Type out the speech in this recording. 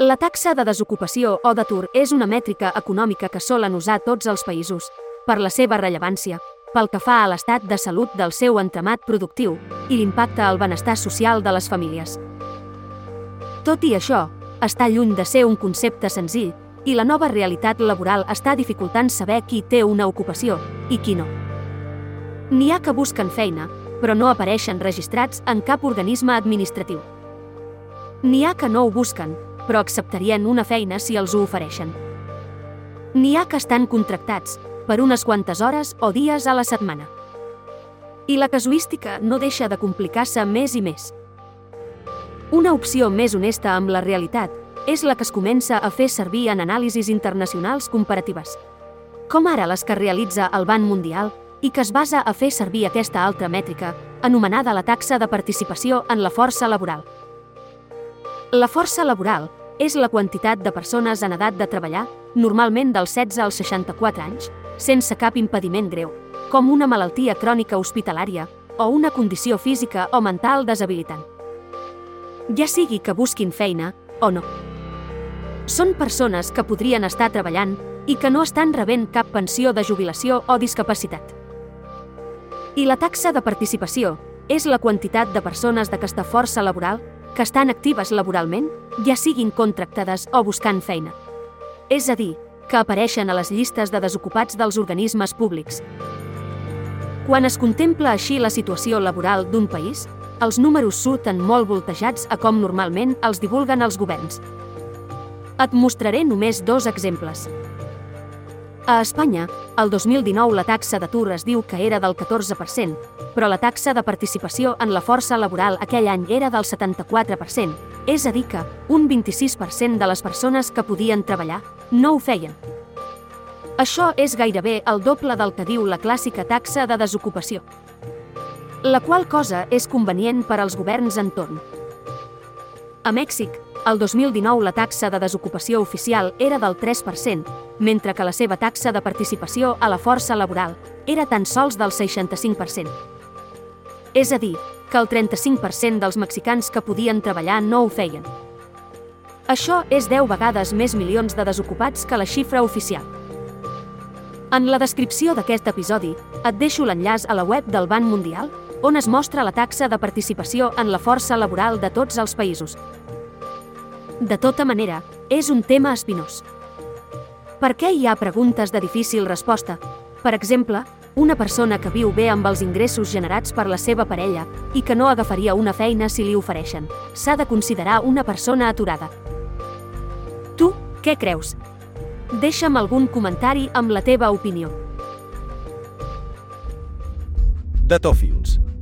La taxa de desocupació o d'atur és una mètrica econòmica que solen usar tots els països, per la seva rellevància, pel que fa a l'estat de salut del seu entramat productiu i l'impacte al benestar social de les famílies. Tot i això, està lluny de ser un concepte senzill i la nova realitat laboral està dificultant saber qui té una ocupació i qui no. N'hi ha que busquen feina, però no apareixen registrats en cap organisme administratiu. N'hi ha que no ho busquen, però acceptarien una feina si els ho ofereixen. N'hi ha que estan contractats, per unes quantes hores o dies a la setmana. I la casuística no deixa de complicar-se més i més. Una opció més honesta amb la realitat és la que es comença a fer servir en anàlisis internacionals comparatives, com ara les que realitza el Banc Mundial i que es basa a fer servir aquesta altra mètrica, anomenada la taxa de participació en la força laboral. La força laboral és la quantitat de persones en edat de treballar, normalment dels 16 als 64 anys, sense cap impediment greu, com una malaltia crònica hospitalària o una condició física o mental deshabilitant. Ja sigui que busquin feina o no. Són persones que podrien estar treballant i que no estan rebent cap pensió de jubilació o discapacitat. I la taxa de participació és la quantitat de persones d'aquesta força laboral que estan actives laboralment, ja siguin contractades o buscant feina. És a dir, que apareixen a les llistes de desocupats dels organismes públics. Quan es contempla així la situació laboral d'un país, els números surten molt voltejats a com normalment els divulguen els governs. Et mostraré només dos exemples. A Espanya, el 2019 la taxa d'atur es diu que era del 14%, però la taxa de participació en la força laboral aquell any era del 74%, és a dir que un 26% de les persones que podien treballar no ho feien. Això és gairebé el doble del que diu la clàssica taxa de desocupació. La qual cosa és convenient per als governs en torn. A Mèxic, el 2019 la taxa de desocupació oficial era del 3%, mentre que la seva taxa de participació a la força laboral era tan sols del 65%. És a dir, que el 35% dels mexicans que podien treballar no ho feien. Això és 10 vegades més milions de desocupats que la xifra oficial. En la descripció d'aquest episodi et deixo l'enllaç a la web del Banc Mundial, on es mostra la taxa de participació en la força laboral de tots els països. De tota manera, és un tema espinós. Per què hi ha preguntes de difícil resposta? Per exemple, una persona que viu bé amb els ingressos generats per la seva parella i que no agafaria una feina si li ofereixen. S'ha de considerar una persona aturada. Tu, què creus? Deixa'm algun comentari amb la teva opinió. Datòfils.